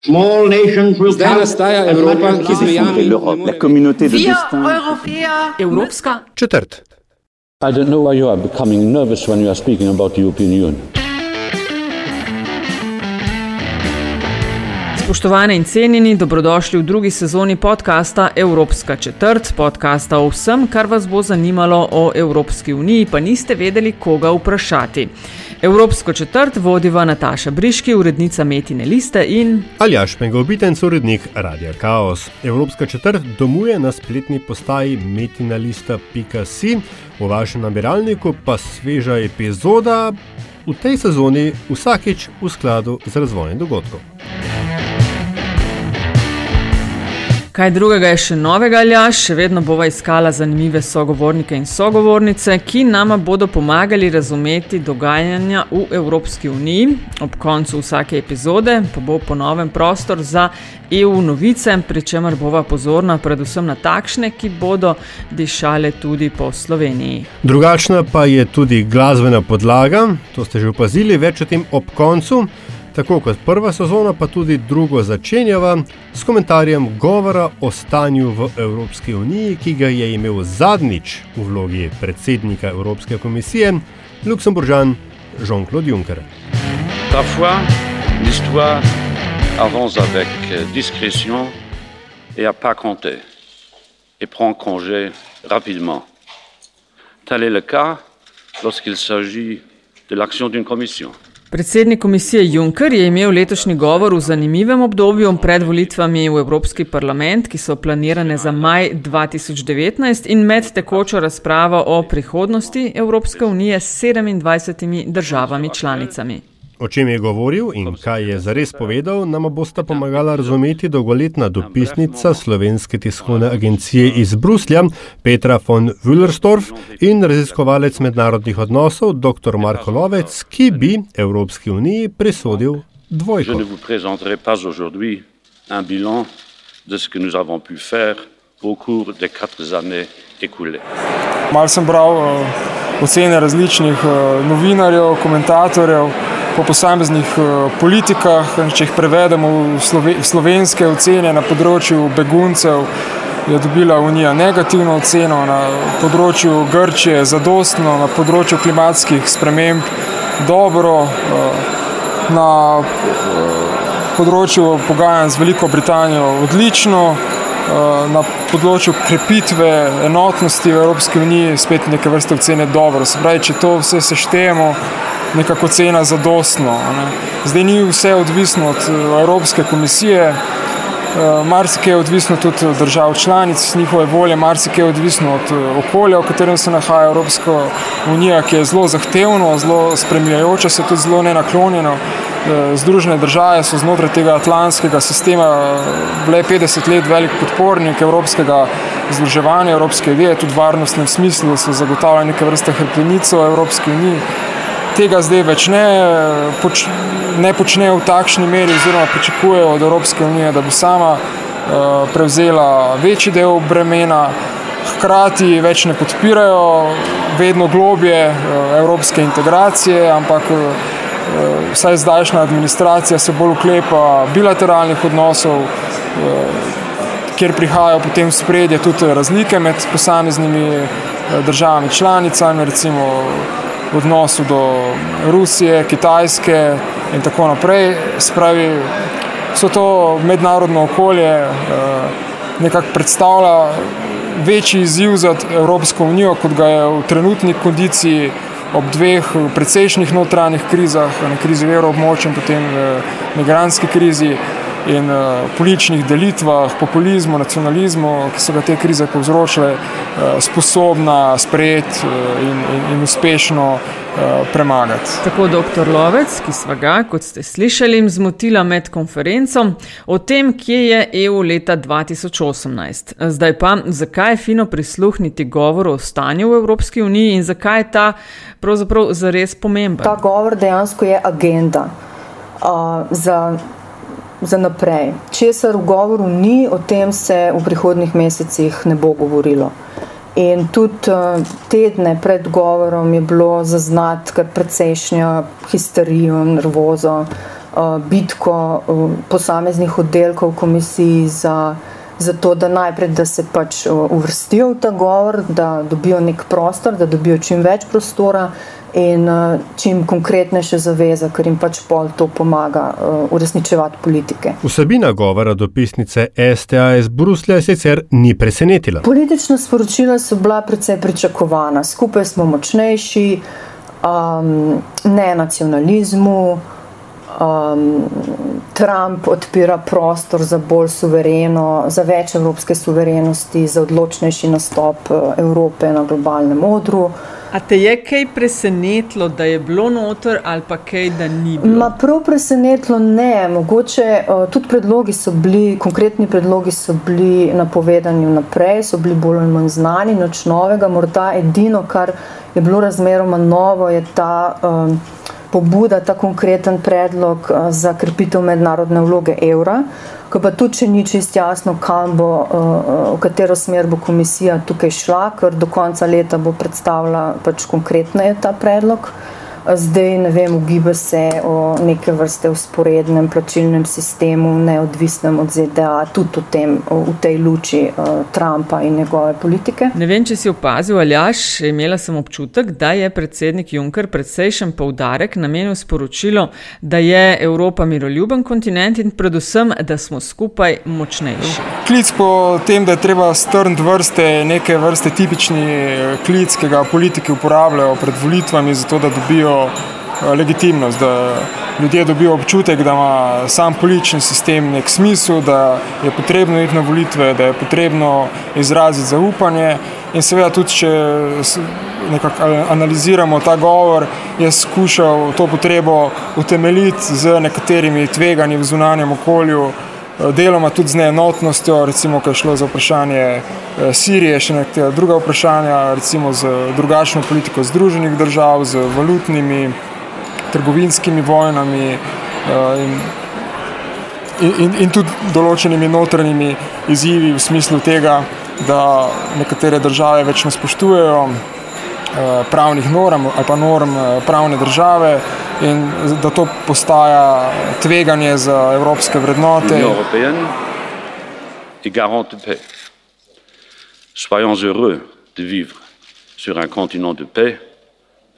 Zdaj nastaja Evropa, ki z mejami la communauté de destin. Evropska četrt. I don't know why you are becoming nervous when you are speaking about the European Union. Spoštovane in cenjeni, dobrodošli v drugi sezoni podcasta Evropska četrt, podcasta o vsem, kar vas bo zanimalo o Evropski uniji, pa niste vedeli, koga vprašati. Evropsko četrt vodiva Nataša Briški, urednica Metine liste in Aljaš Megovitenc, urednik Radia Chaos. Evropska četrt domuje na spletni postaji metinalista.si, v vašem nabiralniku pa sveža epizoda v tej sezoni vsakič v skladu z razvojem dogodkov. Kaj drugega je še novega, Aljaš, še vedno bova iskala zanimive sogovornike in sogovornice, ki nama bodo pomagali razumeti dogajanja v Evropski uniji. Ob koncu vsake epizode pa bo ponoven prostor za EU novice, pri čemer bova pozorna predvsem na takšne, ki bodo dišale tudi po Sloveniji. Drugačna pa je tudi glasbena podlaga, to ste že opazili, več o tem ob koncu. Tako kot prva sezona, pa tudi drugo začenjava s komentarjem govora o stanju v Evropski uniji, ki ga je imel zadnjič v vlogi predsednika Evropske komisije Luksemburžan Jean-Claude Juncker. Parfois, l'histoire avance avec discrétion et à pas compter, et prend congé rapidement. Tel est le cas lorsqu'il s'agit de l'action d'une commission. Predsednik komisije Juncker je imel letošnji govor v zanimivem obdobju pred volitvami v Evropski parlament, ki so planirane za maj 2019 in med tekočo razpravo o prihodnosti Evropske unije s 27 državami članicami. O čem je govoril in kaj je zares povedal, nam bosta pomagala razumeti dolgoletna dopisnica Slovenske tiskovne agencije iz Bruslja Petra von Wüllerstorf in raziskovalec mednarodnih odnosov dr. Marko Lovec, ki bi Evropski uniji prisodil Je dvojko. de ce que nous avons pu faire au cours des quatre années écoulées. Mal sem bral uh, ocene različnih uh, novinarjev, komentatorjev po posameznih uh, politikah. Če jih prevedemo v, slove, v slovenske ocene na področju beguncev, je dobila Unija negativno oceno, na področju Grčije zadostno, na področju klimatskih sprememb dobro, uh, na uh, področju pogajanj z Veliko Britanijo odlično. Na področju krepitve enotnosti v Evropski uniji spet neke vrste ocene dobro. Se pravi, če to vse seštejemo, nekako cena zadostno. Ne. Zdaj ni vse odvisno od eh, Evropske komisije, eh, marsikaj je odvisno tudi od držav članic, njihove volje, marsikaj je odvisno od eh, okolja, v katerem se nahaja Evropska unija, ki je zelo zahtevno, zelo spremljajoče, se tudi zelo nenaklonjeno. Združene države so znotraj tega atlantskega sistema bile 50 let velik podpornik evropskega združevanja, evropske ideje, tudi v varnostnem smislu, da se zagotavlja neke vrste hrbtenico Evropske unije. Tega zdaj več ne, poč, ne počnejo v takšni meri, oziroma pričakujejo od Evropske unije, da bo sama uh, prevzela večji del bremena, hkrati več ne podpirajo vedno globje uh, evropske integracije, ampak uh, vsaj zdajšnja administracija se bolj uklepa bilateralnih odnosov, kjer prihajajo potem v spredje tudi razlike med posameznimi državami članicami, recimo v odnosu do Rusije, Kitajske in tako naprej. Spravi, so to mednarodno okolje nekako predstavlja večji izziv za Evropsko unijo, kot ga je v trenutni kondiciji ob dveh precejšnjih notranjih krizah, na krizi v evroobmočju in potem migranski krizi in uh, političnih delitvah, populizmu, nacionalizmu, ki so ga te krize povzročile, uh, sposobna sprejeti uh, in, in, in uspešno uh, premagati. Tako dr. Lovec, ki sva ga, kot ste slišali, zmotila med konferenco o tem, kje je EU leta 2018. Zdaj pa, zakaj je fino prisluhniti govoru o stanju v Evropski uniji in zakaj je ta pravzaprav zares pomemben? Ta govor dejansko je agenda uh, za za naprej. Česar v govoru ni, o tem se v prihodnih mesecih ne bo govorilo. In tudi tedne pred govorom je bilo zaznati kar precejšnjo histerijo, nervozo. bitko posameznih oddelkov komisiji za, za to, da najprej, da se pač uvrstijo v ta govor, da dobijo nek prostor, da dobijo čim več prostora in uh, čim konkretnejše zaveze, ker jim pač pol to pomaga uh, uresničevati politike. Vsebina govora dopisnice STA iz Bruslja sicer ni presenetila. Politična sporočila so bila precej pričakovana. Skupaj smo močnejši, um, ne nacionalizmu. Um, Trump odpira prostor za bolj suvereno, za več evropske suverenosti, za odločnejši nastop Evrope na globalnem odru. Uh, A te je kaj presenetilo, da je bilo noter, ali pa kaj, da ni bilo? Ma prav presenetilo ne. Mogoče uh, tudi predlogi so bili, konkretni predlogi so bili napovedani vnaprej, so bili bolj ali manj znani, noč novega. Morda edino, kar je bilo razmeroma novo, je ta um, pobuda, ta konkreten predlog uh, za krepitev mednarodne vloge evra. Ko pa tudi, če ni čist jasno, bo, eh, v katero smer bo komisija tukaj šla, ker do konca leta bo predstavila pač konkretneje ta predlog. Zdaj, ne vem, ugiba se o neke vrste usporednem plačilnem sistemu, neodvisnem od ZDA, tudi v, tem, v tej luči uh, Trumpa in njegove politike. Ne vem, če si opazil, ali jaš, imela sem občutek, da je predsednik Juncker predsejšen poudarek namenil sporočilo, da je Evropa miroljuben kontinent in predvsem, da smo skupaj močnejši. Klic po tem, da je treba strniti vrste, neke vrste tipični eh, klic, ki ga politiki uporabljajo pred volitvami, zato da dobijo dobijo eh, legitimnost, da ljudje dobijo občutek, da ima sam politični sistem nek smisel, da je potrebno iti na volitve, da je potrebno izraziti zaupanje. In seveda tudi, če nekako analiziramo ta govor, je skušal to potrebo utemeljiti z nekaterimi tveganji v zunanjem okolju, eh, deloma tudi z neenotnostjo, recimo, ko je šlo za vprašanje eh, Sirije, še nekatera druga vprašanja, recimo z drugačno politiko Združenih držav, z valutnimi, trgovinskimi vojnami eh, in, in, in tudi določenimi notranjimi izzivi v smislu tega, da nekatere države več ne spoštujejo pravnih norm ali pa norm pravne države in da to postaja tveganje za evropske vrednote. Soyons heureux de vivre sur un continent de paix,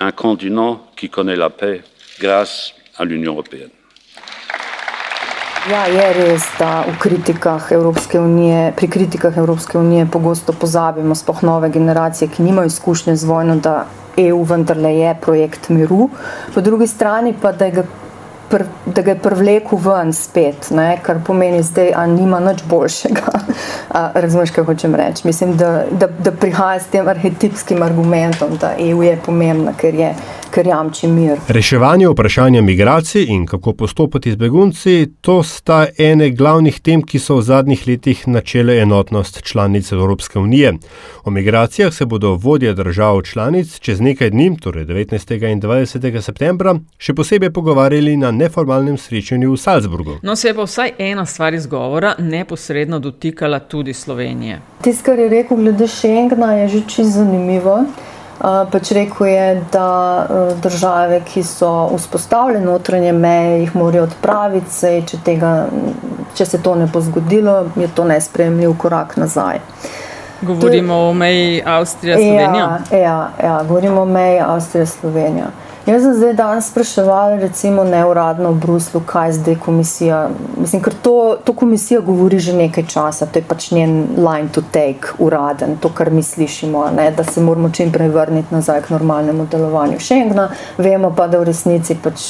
un continent qui connaît la paix grâce à l'Union européenne. Ja, je res, da kritikah unije, pri kritikah Evropske unije pogosto pozabimo, sploh nove generacije, ki nimajo izkušnje z vojno, da EU vendarle je projekt miru, po drugi strani pa, da, ga pr, da ga je privlekel ven spet, ne, kar pomeni zdaj, da nima nič boljšega. Razumeš, kaj hočem reči? Mislim, da, da, da prihaja s tem arhetipskim argumentom, da EU je pomembna, ker je ker jamči mir. Reševanje vprašanja migracij in kako postopati z begunci, to sta ene glavnih tem, ki so v zadnjih letih načele enotnost članic Evropske unije. O migracijah se bodo vodje držav članic čez nekaj dni, torej 19. in 20. septembra, še posebej pogovarjali na neformalnem srečanju v Salzburgu. No, se je pa vsaj ena stvar izgovora neposredno dotikala tudi Slovenije. Tisto, kar je rekel glede Schengna, je že čisto zanimivo. Pač rekel je, da e, države, ki so vzpostavljene notranje meje, jih morajo odpraviti, sej, če, tega, če se to ne bo zgodilo, je to nespremljiv korak nazaj. Govorimo je, o meji Avstrija-Slovenija. Ja, ja, ja, govorimo o meji Avstrija-Slovenija. Jaz sem zdaj danes spraševal, recimo neuradno v Bruslu, kaj zdaj komisija. Mislim, ker to, to komisija govori že nekaj časa, to je pač njen line to take, uraden, to, kar mi slišimo, ne, da se moramo čim prej vrniti nazaj k normalnemu delovanju Schengna. Vemo pa, da v resnici pač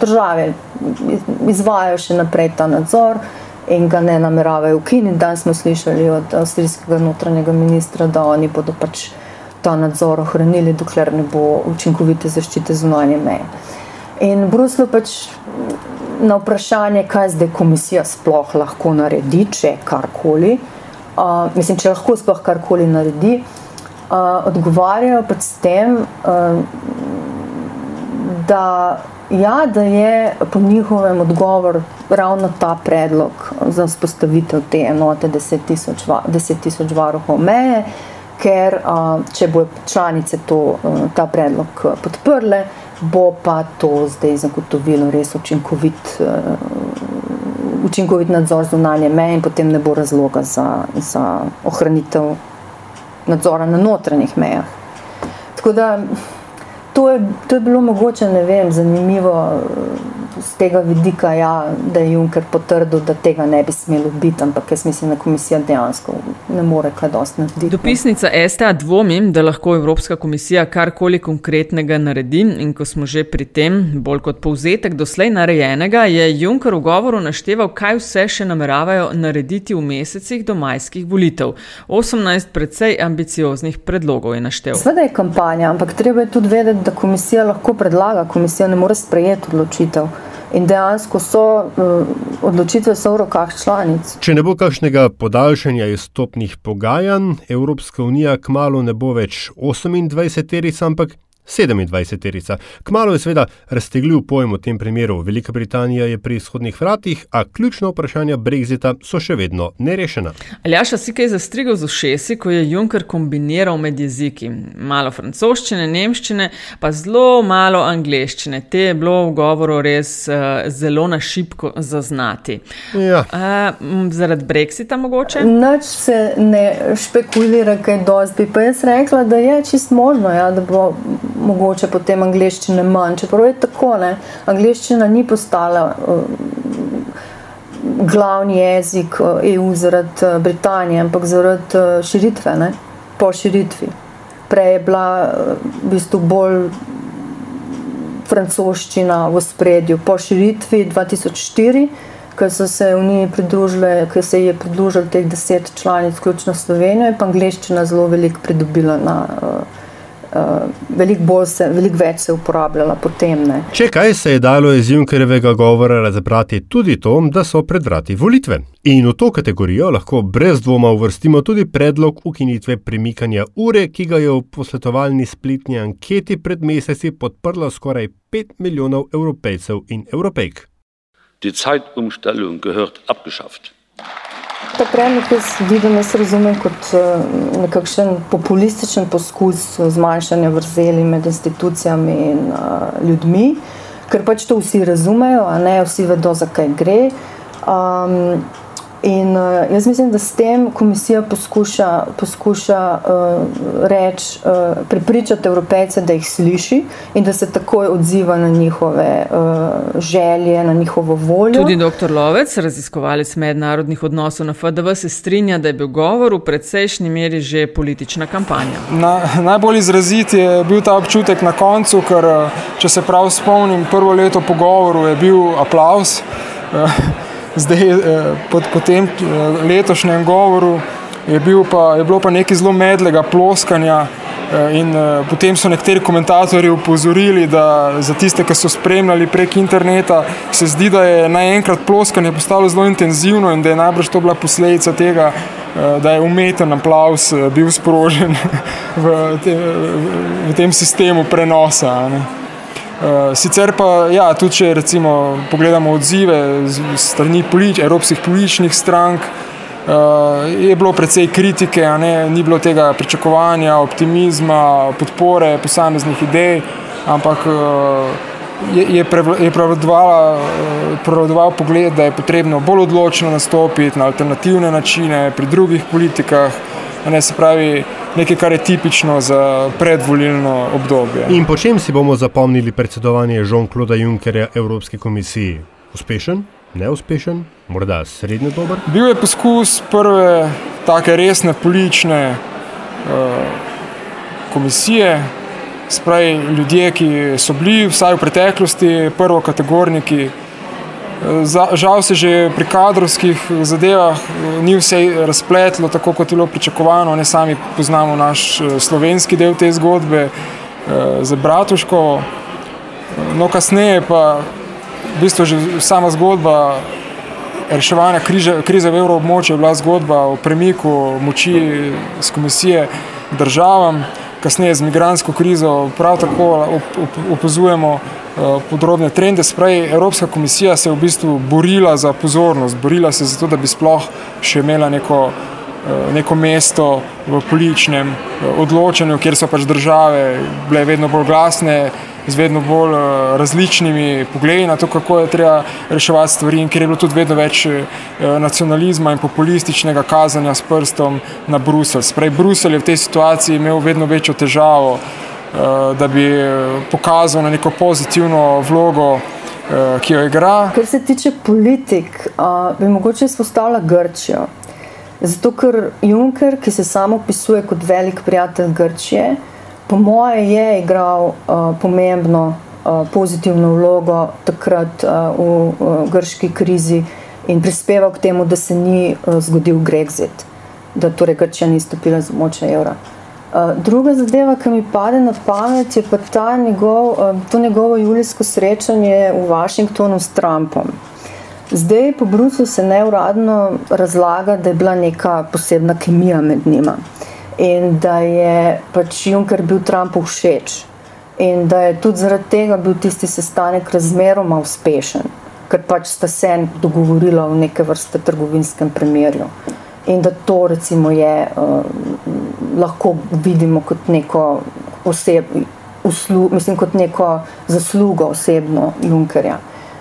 države izvajajo še naprej ta nadzor. In ga ne nameravajo ukiniti. Danes smo slišali od avstrijskega notranjega ministra, da oni bodo pač ta nadzor ohranili, dokler ne bo učinkovite zaščite zunanje meje. In Bruslju pač na vprašanje, kaj zdaj komisija sploh lahko naredi, če karkoli, uh, mislim, če lahko sploh karkoli naredi, uh, odgovarjajo pač s tem, uh, da, ja, da je po njihovem odgovor ravno ta predlog za vzpostavitev te enote 10 tisoč varuhov meje ker če bo članice to, ta predlog podprle, bo pa to zdaj zagotovilo res učinkovit, učinkovit nadzor zunanje meje in potem ne bo razloga za, za ohranitev nadzora na notranjih mejah. Tako da to je, to je bilo mogoče, ne vem, zanimivo z tega vidika, ja, da je Juncker potrdil, da tega ne bi smelo biti, ampak jaz mislim, da komisija dejansko ne more kaj dosti narediti. Dopisnica STA dvomim, da lahko Evropska komisija karkoli konkretnega naredi in ko smo že pri tem, bolj kot povzetek doslej narejenega, je Juncker v govoru našteval, kaj vse še nameravajo narediti v mesecih do majskih volitev. 18 predvsej ambicioznih predlogov je naštel. Sveda je kampanja, ampak treba je tudi vedeti, da komisija lahko predlaga, komisija ne more sprejeti odločitev. In dejansko so uh, odločitve so v rokah članic. Če ne bo kakšnega podaljšanja izstopnih pogajanj, Evropska unija kmalo ne bo več 28-terica, ampak 27-terica. Kmalo je seveda raztegljiv pojem v tem primeru. Velika Britanija je pri izhodnih vratih, a ključna vprašanja Brexita so še vedno nerešena. Aljaša si kaj zastrigel z ušesi, ko je Juncker kombiniral med jeziki. Malo francoščine, nemščine, pa zelo malo angleščine. Te je bilo v govoru res uh, zelo na šipko zaznati. Ja. Uh, zaradi Brexita mogoče? Noč se ne špekulira, kaj dosti. Pa jaz rekla, da je čist možno, ja, da bo mogoče potem angliščine manj. Čeprav je tako, ne, angliščina ni postala uh, glavni jezik EU zaradi uh, Britanije, ampak zaradi uh, širitve, ne, po širitvi. Prej je bila uh, v bistvu bolj francoščina v spredju. Po širitvi 2004, ko so se Uniji pridružile, ko se je pridružilo teh deset članic, vključno Slovenijo, je pa angliščina zelo veliko pridobila na uh, veliko bolj se, veliko več se uporabljala potem. Ne. Če kaj se je dalo iz Junkerjevega govora razbrati tudi to, da so pred vrati volitve. In v to kategorijo lahko brez dvoma uvrstimo tudi predlog ukinitve premikanja ure, ki ga je v posvetovalni spletni anketi pred meseci podprlo skoraj 5 milijonov evropejcev in evropejk. Die Zeitumstellung gehört abgeschafft. Ta predlog jaz vidim, jaz razumem kot nekakšen populističen poskus zmanjšanja vrzeli med institucijami in uh, ljudmi, ker pač to vsi razumejo, a ne vsi vedo, zakaj gre. Um, In uh, jaz mislim, da s tem komisija poskuša, poskuša uh, reči, uh, prepričati evropejce, da jih sliši in da se takoj odziva na njihove uh, želje, na njihovo voljo. Tudi dr. Lovec, raziskovalec mednarodnih odnosov na FDV, se strinja, da je bil govor v precejšnji meri že politična kampanja. Na, najbolj izrazit je bil ta občutek na koncu, ker če se prav spomnim, prvo leto pogovoru je bil aplaus. Zdaj eh, po, po tem eh, letošnjem govoru je, bil pa, je bilo pa nekaj zelo medlega ploskanja. Eh, in potem so nekateri komentatorji upozorili, da za tiste, ki so spremljali prek interneta, se zdi, da je naenkrat ploskanje postalo zelo intenzivno in da je najbrž to bila posledica tega, da je umeten aplaus bil sprožen v, te, v tem sistemu prenosa. Ne. Uh, sicer pa, ja, tudi če recimo pogledamo odzive strani polič, evropskih političnih strank, uh, je bilo precej kritike, ne, ni bilo tega pričakovanja, optimizma, podpore posameznih idej, ampak uh, je, je, je prevladoval pogled, da je potrebno bolj odločno nastopiti na alternativne načine pri drugih politikah. Ne, se pravi, nekaj, kar je tipično za predvolilno obdobje. In po čem si bomo zapomnili predsedovanje Jean-Claude Junckerja Evropski komisiji? Uspešen, neuspešen, morda srednjo dober? Bil je poskus prve take resne politične uh, komisije, spravi ljudje, ki so bili vsaj v preteklosti prvo kategorniki Žal se že pri kadrovskih zadevah eh, ni vse razpletlo tako, kot je bilo pričakovano. Ne sami poznamo naš eh, slovenski del te zgodbe eh, za Bratuško. No, kasneje pa v bistvu že sama zgodba reševanja križe, krize v evroobmočju je bila zgodba o premiku moči z komisije državam. Kasneje z migransko krizo prav tako opazujemo Eh, podrobne trende. Spravi, Evropska komisija se je v bistvu borila za pozornost, borila se za to, da bi sploh še imela neko, eh, neko mesto v političnem eh, odločanju, kjer so pač države bile vedno bolj glasne, z vedno bolj različnimi pogledi na to, kako je treba reševati stvari, in ker je bilo tudi vedno več nacionalizma in populističnega kazanja s prstom na Bruselj. Sprej Bruselj je v tej situaciji imel vedno večjo težavo, da bi pokazal na neko pozitivno vlogo. Ki jo igra. Kar se tiče politik, bi mogoče izpostavila Grčijo. Zato, ker Juncker, ki se samo opisuje kot velik prijatelj Grčije, po moje je igral uh, pomembno uh, pozitivno vlogo takrat uh, v uh, grški krizi in prispeval k temu, da se ni uh, zgodil Brexit, da torej Grčija ni stopila z moče evra. Uh, druga zadeva, ki mi pade na pamet, je pa njegov, uh, to njegovo julijsko srečanje v Washingtonu s Trumpom. Zdaj po Bruslju se neuradno razlaga, da je bila neka posebna kemija med njima in da je pač Juncker bil Trumpu všeč in da je tudi zaradi tega bil tisti sestanek razmeroma uspešen, ker pač sta se dogovorila v neke vrste trgovinskem primerju. In da to recimo je, uh, lahko vidimo kot neko osebno, mislim, kot neko zaslugo osebno Junckerja.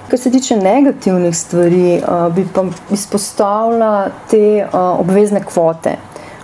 Kar se tiče negativnih stvari, uh, bi pa izpostavila te uh, obvezne kvote,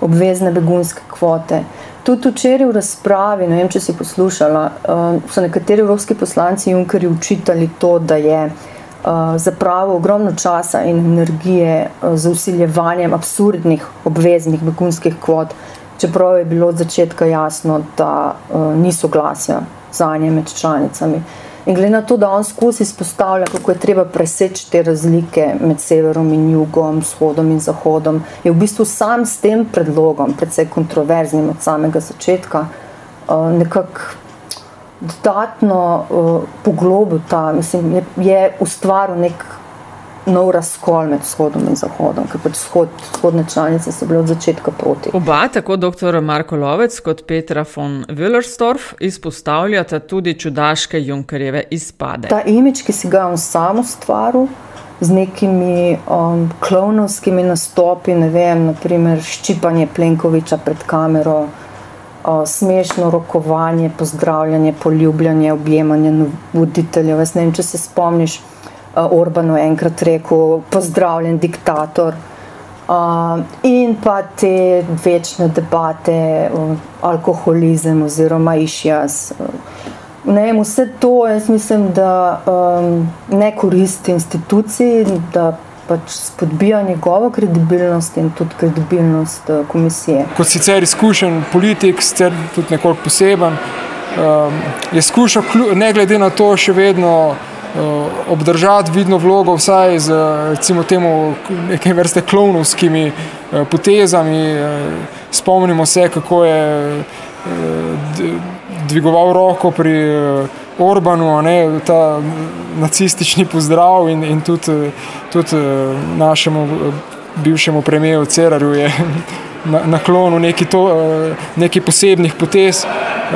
obvezne begunske kvote. Tudi včeraj v razpravi, ne vem, če si poslušala, uh, so nekateri evropski poslanci Junkerju učitali to, da je uh, zapravo ogromno časa in energije uh, za usiljevanjem absurdnih obveznih begunskih kvot, čeprav je bilo od začetka jasno, da uh, niso glasja za nje med članicami. In glede na to, da on skozi izpostavlja, kako je treba preseči te razlike med severom in jugom, vzhodom in zahodom, je v bistvu sam s tem predlogom, predvsej kontroverznim od samega začetka, uh, nekako dodatno uh, poglobil ta, mislim, je, je ustvaril nek nov razkol med vzhodom in zahodom, ker pač vzhod, vzhodne članice so bile od začetka proti. Oba, tako dr. Marko Lovec kot Petra von Willerstorf, izpostavljata tudi čudaške Junkerjeve izpade. Ta imič, ki si ga on sam ustvaril. Z nekimi um, klovnovskimi nastopi, ne vem, naprimer ščipanje Plenkoviča pred kamero, uh, smešno rokovanje, pozdravljanje, poljubljanje, objemanje voditeljev. Jaz ne vem, če se spomniš, Orbanu enkrat rekel: Pozdravljen, diktator. Uh, in pa te večne debate, uh, alkoholizem oziroma išjas. Uh, ne, vse to jaz mislim, da um, ne koristi instituciji, da pač spodbija njegovo kredibilnost in tudi kredibilnost uh, komisije. Kot sicer izkušen politik, sicer tudi nekoliko poseben, um, je skušal, ne glede na to, še vedno. Eh, obdržati vidno vlogo, vsaj z recimo, temu, nekaj vrste klovnovskimi eh, potezami. Eh, spomnimo se, kako je dvigoval roko pri Orbanu, ne, ta nacistični pozdrav in, in tudi, tudi našemu bivšemu premijeju Cerarju je naklonil neki, to, neki posebnih potez.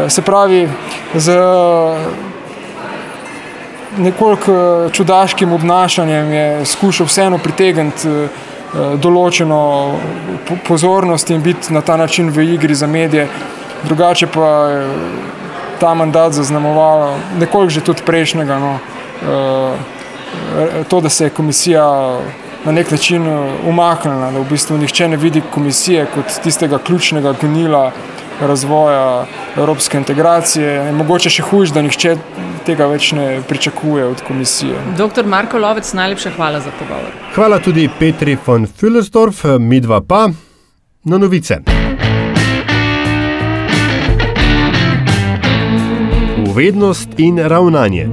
Se pravi, z nekoliko eh, čudaškim obnašanjem je skušal vseeno pritegniti eh, določeno pozornost in biti na ta način v igri za medije. Drugače pa je ta mandat zaznamoval nekoliko že tudi prejšnjega. No, eh, to, da se je komisija na nek način umaknila, da v bistvu nihče ne vidi komisije kot tistega ključnega gonila razvoja evropske integracije. Je mogoče še hujš, da nihče tega več ne pričakuje od komisije. Doktor Marko Lovec, najlepša hvala za pogovor. Hvala tudi Petri von Füllersdorf, midva pa na novice. Uvednost in ravnanje.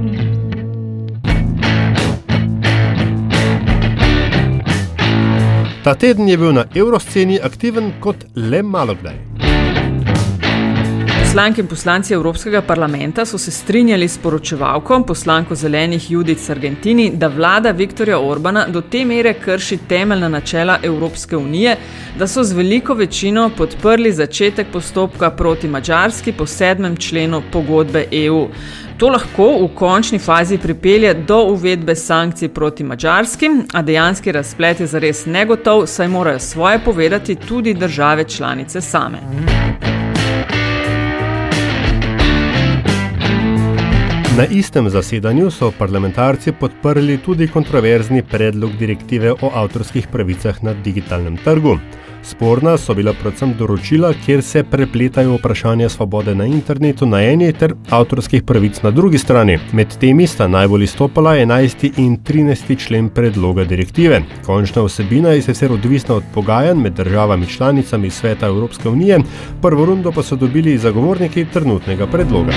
Ta teden je bil na evrosceni aktiven kot le malo kdaj. Poslanke in poslanci Evropskega parlamenta so se strinjali s poročevalko, poslanko zelenih Judic Argentini, da vlada Viktorja Orbana do te mere krši temeljna načela Evropske unije, da so z veliko večino podprli začetek postopka proti Mačarski po sedmem členu pogodbe EU. To lahko v končni fazi pripelje do uvedbe sankcij proti Mačarski, a dejanski razplet je zares negotov, saj morajo svoje povedati tudi države članice same. Na istem zasedanju so parlamentarci podprli tudi kontroverzni predlog direktive o avtorskih pravicah na digitalnem trgu. Sporna so bila predvsem doročila, kjer se prepletajo vprašanja svobode na internetu na eni ter avtorskih pravic na drugi strani. Med temi sta najbolj izstopala 11. in 13. člen predloga direktive. Končna vsebina je sicer odvisna od pogajanj med državami članicami Sveta Evropske unije, prvo rundo pa so dobili zagovorniki trenutnega predloga.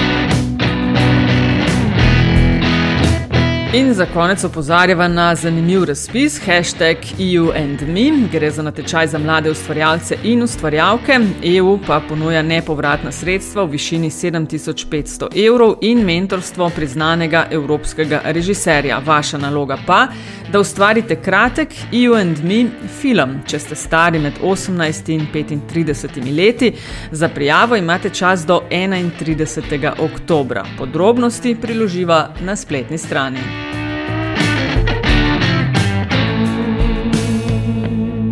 In za konec opozarjava na zanimiv razpis, hashtag EU and me, gre za natečaj za mlade ustvarjalce in ustvarjalke. EU pa ponuja nepovratna sredstva v višini 7500 evrov in mentorstvo priznanega evropskega režiserja. Vaša naloga pa, da ustvarite kratek EU and me film, če ste stari med 18 in 35 leti. Za prijavo imate čas do 31. oktobra. Podrobnosti priloživa na spletni strani.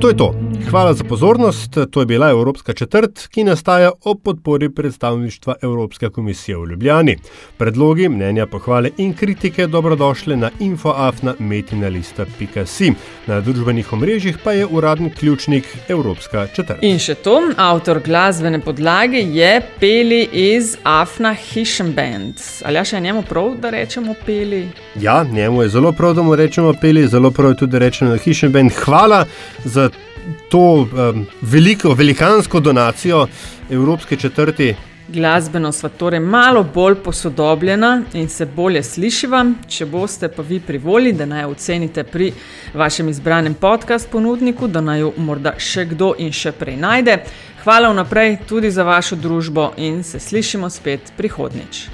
To je to. Hvala za pozornost. To je bila Evropska četrt, ki nastaja ob podpori predstavništva Evropske komisije v Ljubljani. Predlogi, mnenja, pohvale in kritike dobrodošle na infoafna.metinalista.si. Na družbenih omrežjih pa je uradni ključnik Evropska četrt. In še to, avtor glasbene podlage je Peli iz Afna Hišenband. Ali ja še njemu prav, da rečemo Peli? Ja, njemu je zelo prav, da mu rečemo Peli, zelo prav je tudi, da rečemo Hišenband. Hvala za to um, veliko, velikansko donacijo Evropske četrti. Glasbeno sva torej malo bolj posodobljena in se bolje slišiva. Če boste pa vi privoli, da naj ocenite pri vašem izbranem podcast ponudniku, da naj jo morda še kdo in še prej najde. Hvala vnaprej tudi za vašo družbo in se slišimo spet prihodnič.